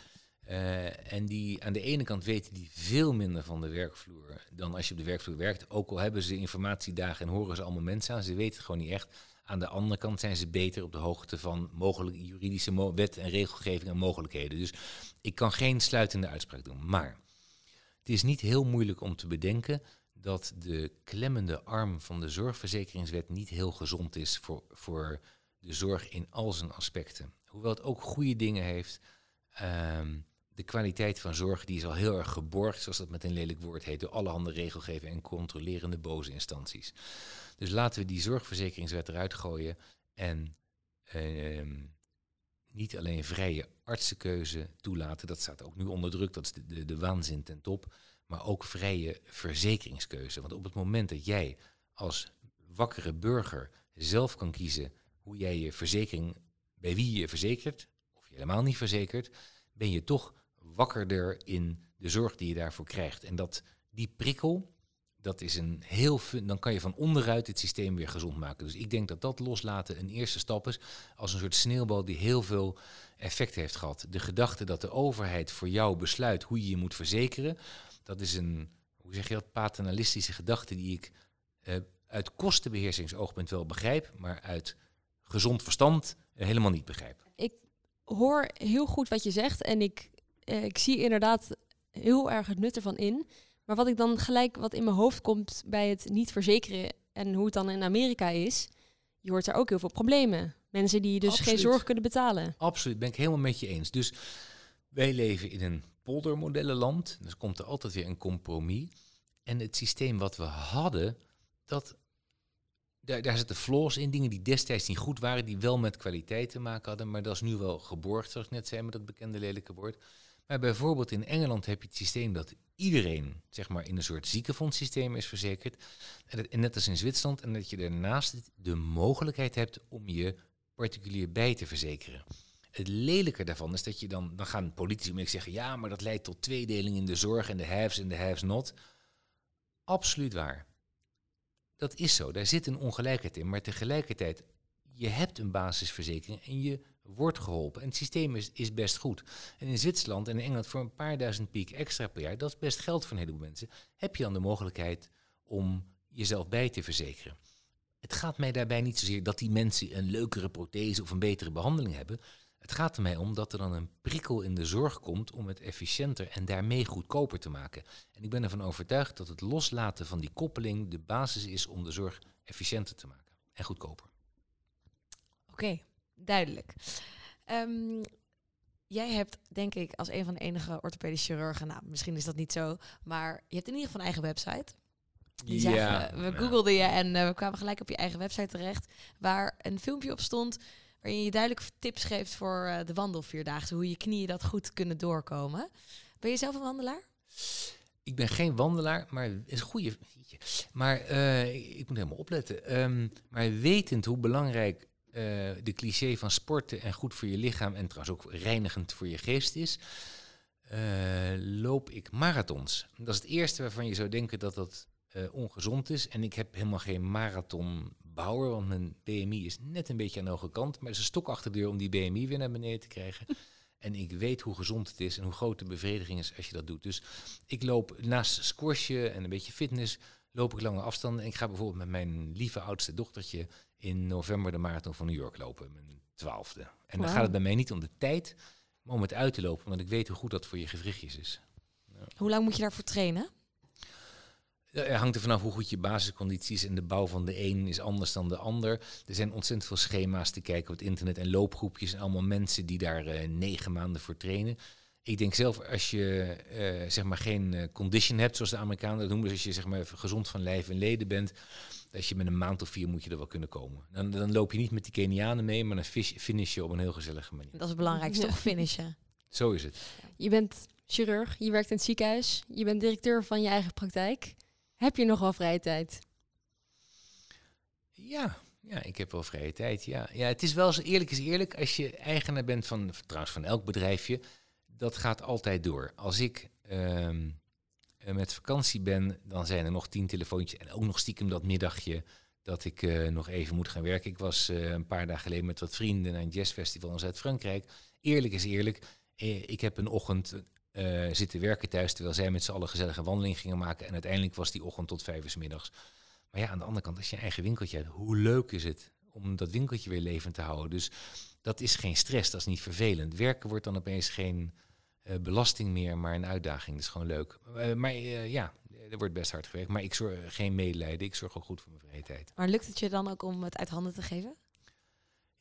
Uh, en die aan de ene kant weten die veel minder van de werkvloer dan als je op de werkvloer werkt. Ook al hebben ze informatiedagen en horen ze allemaal mensen aan, ze weten het gewoon niet echt. Aan de andere kant zijn ze beter op de hoogte van mogelijke juridische wet en regelgeving en mogelijkheden. Dus ik kan geen sluitende uitspraak doen. Maar het is niet heel moeilijk om te bedenken dat de klemmende arm van de zorgverzekeringswet niet heel gezond is voor, voor de zorg in al zijn aspecten. Hoewel het ook goede dingen heeft. Um, de kwaliteit van zorg die is al heel erg geborgd, zoals dat met een lelijk woord heet, door allerhande regelgeving en controlerende boze instanties. Dus laten we die zorgverzekeringswet eruit gooien en uh, niet alleen vrije artsenkeuze toelaten, dat staat ook nu onder druk, dat is de, de waanzin ten top, maar ook vrije verzekeringskeuze. Want op het moment dat jij als wakkere burger zelf kan kiezen hoe jij je verzekering, bij wie je verzekert, of je helemaal niet verzekert, ben je toch wakkerder in de zorg die je daarvoor krijgt. En dat die prikkel, dat is een heel dan kan je van onderuit het systeem weer gezond maken. Dus ik denk dat dat loslaten een eerste stap is, als een soort sneeuwbal die heel veel effect heeft gehad. De gedachte dat de overheid voor jou besluit hoe je je moet verzekeren, dat is een, hoe zeg je dat, paternalistische gedachte die ik uh, uit kostenbeheersingsoogpunt wel begrijp, maar uit gezond verstand uh, helemaal niet begrijp. Ik hoor heel goed wat je zegt en ik, uh, ik zie inderdaad heel erg het nut ervan in. Maar wat ik dan gelijk wat in mijn hoofd komt bij het niet verzekeren en hoe het dan in Amerika is, je hoort er ook heel veel problemen. Mensen die dus Absoluut. geen zorg kunnen betalen. Absoluut, ben ik helemaal met je eens. Dus wij leven in een poldermodellenland. Dus komt er altijd weer een compromis. En het systeem wat we hadden, dat, daar, daar zitten flaws in. Dingen die destijds niet goed waren, die wel met kwaliteit te maken hadden. Maar dat is nu wel geborgd, zoals ik net zei met dat bekende lelijke woord. Maar bijvoorbeeld in Engeland heb je het systeem dat iedereen zeg maar, in een soort ziekenfondssysteem is verzekerd. En, net als in Zwitserland. En dat je daarnaast de mogelijkheid hebt om je particulier bij te verzekeren. Het lelijke daarvan is dat je dan, dan gaan politici zeggen, ja, maar dat leidt tot tweedeling in de zorg en de haves en de haves not. Absoluut waar. Dat is zo, daar zit een ongelijkheid in, maar tegelijkertijd, je hebt een basisverzekering en je wordt geholpen. En het systeem is, is best goed. En in Zwitserland en in Engeland voor een paar duizend piek extra per jaar, dat is best geld voor een heleboel mensen, heb je dan de mogelijkheid om jezelf bij te verzekeren. Het gaat mij daarbij niet zozeer dat die mensen een leukere prothese of een betere behandeling hebben. Het gaat er mij om dat er dan een prikkel in de zorg komt om het efficiënter en daarmee goedkoper te maken. En ik ben ervan overtuigd dat het loslaten van die koppeling de basis is om de zorg efficiënter te maken en goedkoper. Oké, duidelijk. Ehm, jij hebt, denk ik, als een van de enige orthopedische chirurgen, nou, misschien is dat niet zo, maar je hebt in ieder geval een eigen website. Die zagen, we ja. googelden je en eh, we kwamen gelijk op je eigen website terecht, waar een filmpje op stond waarin je duidelijk tips geeft voor eh, de wandelvierdaagse, hoe je knieën dat goed kunnen doorkomen. Ben je zelf een wandelaar? Ik ben geen wandelaar, maar is een goede. Maar eh, ik, moet helemaal opletten. Ehm, maar wetend hoe belangrijk eh, de cliché van sporten en goed voor je lichaam en trouwens ook reinigend voor je geest is, loop ik marathons. Dat is het eerste waarvan je zou denken dat dat ongezond is. En ik heb helemaal geen marathonbouwer, want mijn BMI is net een beetje aan de hoge kant. Maar het is een stok achter de deur om die BMI weer naar beneden te krijgen. En ik weet hoe gezond het is en hoe groot de bevrediging is als je dat doet. Dus ik loop naast squashen en een beetje fitness, loop ik lange afstanden. En ik ga bijvoorbeeld met mijn lieve oudste dochtertje in november de marathon van New York lopen, mijn twaalfde. En dan gaat het bij mij niet om de tijd, maar om het uit te lopen, want ik weet hoe goed dat voor je gewrichtjes is. Hoe lang moet je daarvoor trainen? Het hangt er vanaf hoe goed je basiscondities en de bouw van de een is anders dan de ander. Er zijn ontzettend veel schema's te kijken op het internet en loopgroepjes en allemaal mensen die daar eh, negen maanden voor trainen. Ik denk zelf, als je eh, zeg maar geen eh, condition hebt, zoals de Amerikanen dat noemen, dus als je zeg maar gezond van lijf en leden bent, dat je met een maand of vier moet je er wel kunnen komen. Dan, dan loop je niet met die Kenianen mee, maar dan fish- finish je op een heel gezellige manier. Dat is het belangrijkste, Ja. toch finishen. Zo is het. Je bent chirurg, je werkt in het ziekenhuis, je bent directeur van je eigen praktijk. Heb je nog wel vrije tijd? Ja, ja, ik heb wel vrije tijd. Ja. ja, het is wel zo eerlijk is eerlijk. Als je eigenaar bent van, trouwens van elk bedrijfje, dat gaat altijd door. Als ik ehm, eh, met vakantie ben, dan zijn er nog tien telefoontjes en ook nog stiekem dat middagje dat ik eh, nog even moet gaan werken. Ik was eh, een paar dagen geleden met wat vrienden naar een jazzfestival in Zuid-Frankrijk. Eerlijk is eerlijk, ik heb een ochtend eh, zitten werken thuis, terwijl zij met z'n allen gezellige wandeling gingen maken. En uiteindelijk was die ochtend tot vijf uur middags. Maar ja, aan de andere kant, als je eigen winkeltje hebt, hoe leuk is het om dat winkeltje weer levend te houden? Dus dat is geen stress, dat is niet vervelend. Werken wordt dan opeens geen eh, belasting meer, maar een uitdaging. Dat is gewoon leuk. Eh, maar ja, er wordt best hard gewerkt. Maar ik zorg geen medelijden, ik zorg ook goed voor mijn vrije tijd. Maar lukt het je dan ook om het uit handen te geven?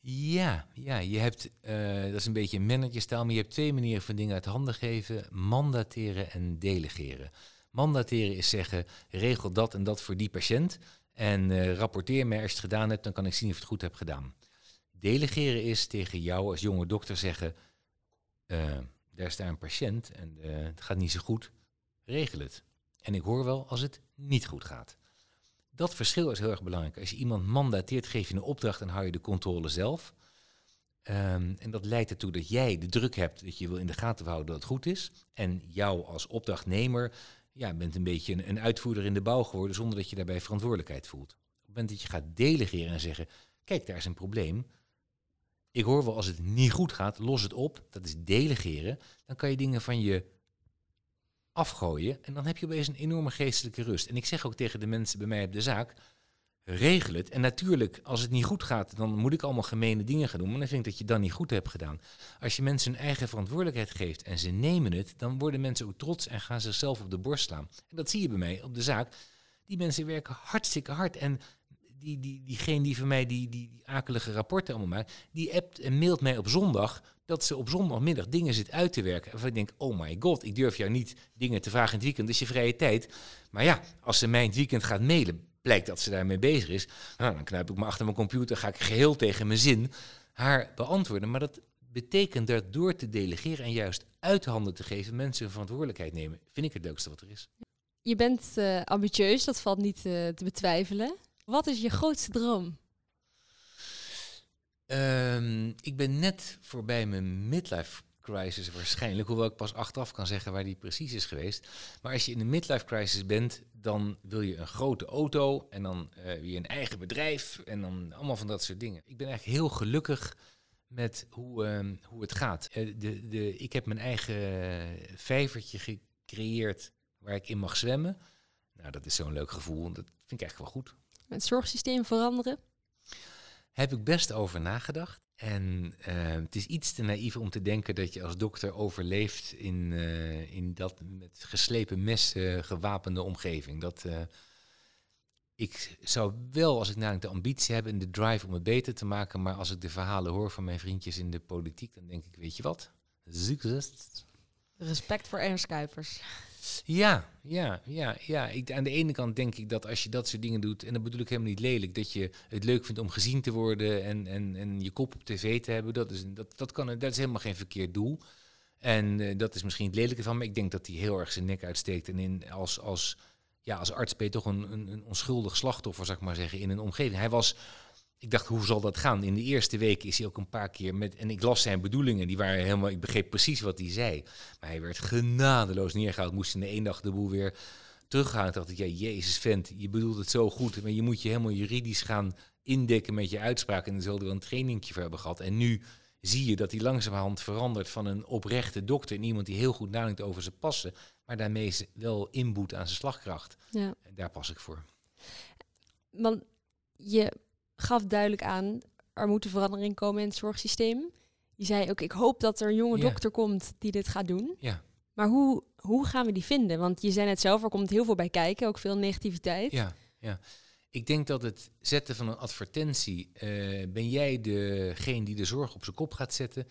Ja, ja, je hebt, eh, dat is een beetje een managerstijl, maar je hebt twee manieren van dingen uit handen geven. Mandateren en delegeren. Mandateren is zeggen, regel dat en dat voor die patiënt. En eh, rapporteer mij als je het gedaan hebt, dan kan ik zien of je het goed hebt gedaan. Delegeren is tegen jou als jonge dokter zeggen, eh, daar staat een patiënt en het gaat niet zo goed, regel het. En ik hoor wel als het niet goed gaat. Dat verschil is heel erg belangrijk. Als je iemand mandateert, geef je een opdracht en hou je de controle zelf. Ehm, en dat leidt ertoe dat jij de druk hebt dat je wil in de gaten houden dat het goed is. En jou als opdrachtnemer ja, bent een beetje een, een uitvoerder in de bouw geworden zonder dat je daarbij verantwoordelijkheid voelt. Op het moment dat je gaat delegeren en zeggen, kijk, daar is een probleem. Ik hoor wel als het niet goed gaat, los het op. Dat is delegeren. Dan kan je dingen van je afgooien. En dan heb je opeens een enorme geestelijke rust. En ik zeg ook tegen de mensen bij mij op de zaak, regel het. En natuurlijk, als het niet goed gaat, dan moet ik allemaal gemene dingen gaan doen. Maar dan vind ik dat je dan niet goed hebt gedaan. Als je mensen hun eigen verantwoordelijkheid geeft en ze nemen het, dan worden mensen ook trots en gaan zichzelf op de borst slaan. En dat zie je bij mij op de zaak. Die mensen werken hartstikke hard. En die, die, diegene die van mij die, die, akelige rapporten allemaal maakt, die appt en mailt mij op zondag dat ze op zondagmiddag dingen zit uit te werken. Waarvan ik denk, oh my god, ik durf jou niet dingen te vragen in het weekend, is je vrije tijd. Maar ja, als ze mij het weekend gaat mailen, blijkt dat ze daarmee bezig is. Nou, dan knuip ik me achter mijn computer, ga ik geheel tegen mijn zin haar beantwoorden. Maar dat betekent dat door te delegeren en juist uit handen te geven, mensen hun verantwoordelijkheid nemen, vind ik het leukste wat er is. Je bent uh, ambitieus, dat valt niet uh, te betwijfelen. Wat is je grootste droom? Um, ik ben net voorbij mijn midlife crisis waarschijnlijk, hoewel ik pas achteraf kan zeggen waar die precies is geweest. Maar als je in een midlife crisis bent, dan wil je een grote auto en dan uh, weer een eigen bedrijf en dan allemaal van dat soort dingen. Ik ben eigenlijk heel gelukkig met hoe, uh, hoe het gaat. Uh, de, de, ik heb mijn eigen vijvertje gecreëerd waar ik in mag zwemmen. Nou, dat is zo'n leuk gevoel. Dat vind ik eigenlijk wel goed. Het zorgsysteem veranderen? Heb ik best over nagedacht. En uh, het is iets te naïef om te denken dat je als dokter overleeft in, uh, in dat met geslepen mes uh, gewapende omgeving. Dat, ik zou wel, als ik namelijk de ambitie heb en de drive om het beter te maken, maar als ik de verhalen hoor van mijn vriendjes in de politiek, dan denk ik, weet je wat? Succes. Respect voor Ernst Kuipers. Ja, ja, ja, ja. Aan de ene kant denk ik dat als je dat soort dingen doet, en dat bedoel ik helemaal niet lelijk, dat je het leuk vindt om gezien te worden en, en, en je kop op tv te hebben, dat is, dat, dat kan, dat is helemaal geen verkeerd doel. En uh, dat is misschien het lelijke van, maar ik denk dat hij heel erg zijn nek uitsteekt. En in, als, als, ja, als arts ben je toch een, een, een onschuldig slachtoffer, zou ik maar zeggen, in een omgeving. Hij was ik dacht, hoe zal dat gaan? In de eerste week is hij ook een paar keer met. En ik las zijn bedoelingen, die waren helemaal. Ik begreep precies wat hij zei. Maar hij werd genadeloos neergehaald. Moest in de één dag de boel weer teruggaan. dacht ik, ja, Jezus, vent, je bedoelt het zo goed. Maar je moet je helemaal juridisch gaan indekken met je uitspraak. En dan zullen we een trainingje voor hebben gehad. En nu zie je dat hij langzamerhand verandert van een oprechte dokter. En iemand die heel goed nadenkt over zijn passen. Maar daarmee wel inboet aan zijn slagkracht. Ja. En daar pas ik voor. Want je gaf duidelijk aan, er moet een verandering komen in het zorgsysteem. Je zei ook, ik hoop dat er een jonge dokter komt die dit gaat doen. Ja. Maar hoe, hoe gaan we die vinden? Want je zei net zelf, er komt heel veel bij kijken, ook veel negativiteit. Ja, ja. Ik denk dat het zetten van een advertentie, uh, ben jij degene die de zorg op zijn kop gaat zetten,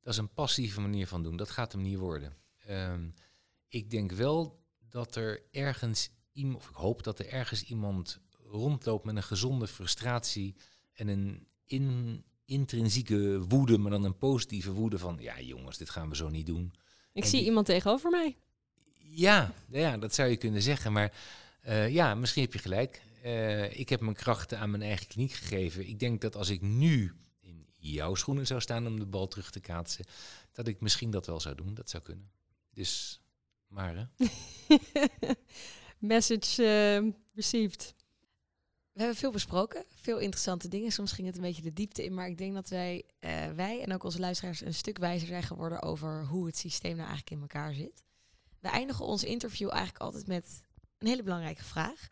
dat is een passieve manier van doen. Dat gaat hem niet worden. Um, ik denk wel dat er ergens, of ik hoop dat er ergens iemand rondloopt met een gezonde frustratie en een in, intrinsieke woede, maar dan een positieve woede van, ja jongens, dit gaan we zo niet doen. Ik zie iemand tegenover mij. Ja, ja, dat zou je kunnen zeggen, maar uh, ja, misschien heb je gelijk. Uh, ik heb mijn krachten aan mijn eigen kliniek gegeven. Ik denk dat als ik nu in jouw schoenen zou staan om de bal terug te kaatsen, dat ik misschien dat wel zou doen. Dat zou kunnen. Dus, maar hè? Message uh, received. We hebben veel besproken, veel interessante dingen. Soms ging het een beetje de diepte in, maar ik denk dat wij, uh, wij en ook onze luisteraars een stuk wijzer zijn geworden over hoe het systeem nou eigenlijk in elkaar zit. We eindigen ons interview eigenlijk altijd met een hele belangrijke vraag.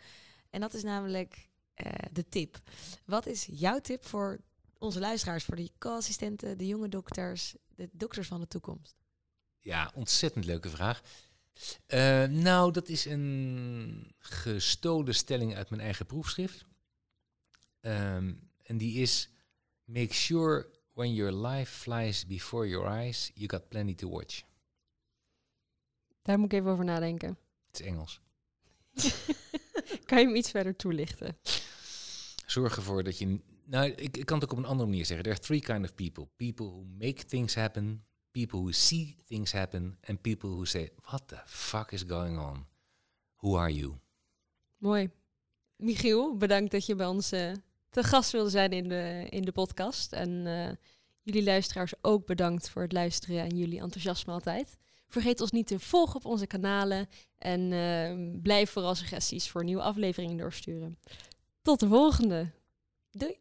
En dat is namelijk uh, de tip. Wat is jouw tip voor onze luisteraars, voor de co-assistenten, de jonge dokters, de dokters van de toekomst? Ja, ontzettend leuke vraag. Uh, nou, dat is een gestolen stelling uit mijn eigen proefschrift. Um, en die is: Make sure when your life flies before your eyes, you got plenty to watch. Daar moet ik even over nadenken. Het is Engels. kan je hem iets verder toelichten? Zorg ervoor dat je. Nou, ik, ik kan het ook op een andere manier zeggen. There are three kind of people: people who make things happen, people who see things happen, and people who say, "What the fuck is going on? Who are you?" Mooi. Michiel, bedankt dat je bij ons uh, te gast wilde zijn in de, in de podcast. En uh, jullie luisteraars ook bedankt voor het luisteren en jullie enthousiasme altijd. Vergeet ons niet te volgen op onze kanalen en uh, blijf vooral suggesties voor nieuwe afleveringen doorsturen. Tot de volgende. Doei.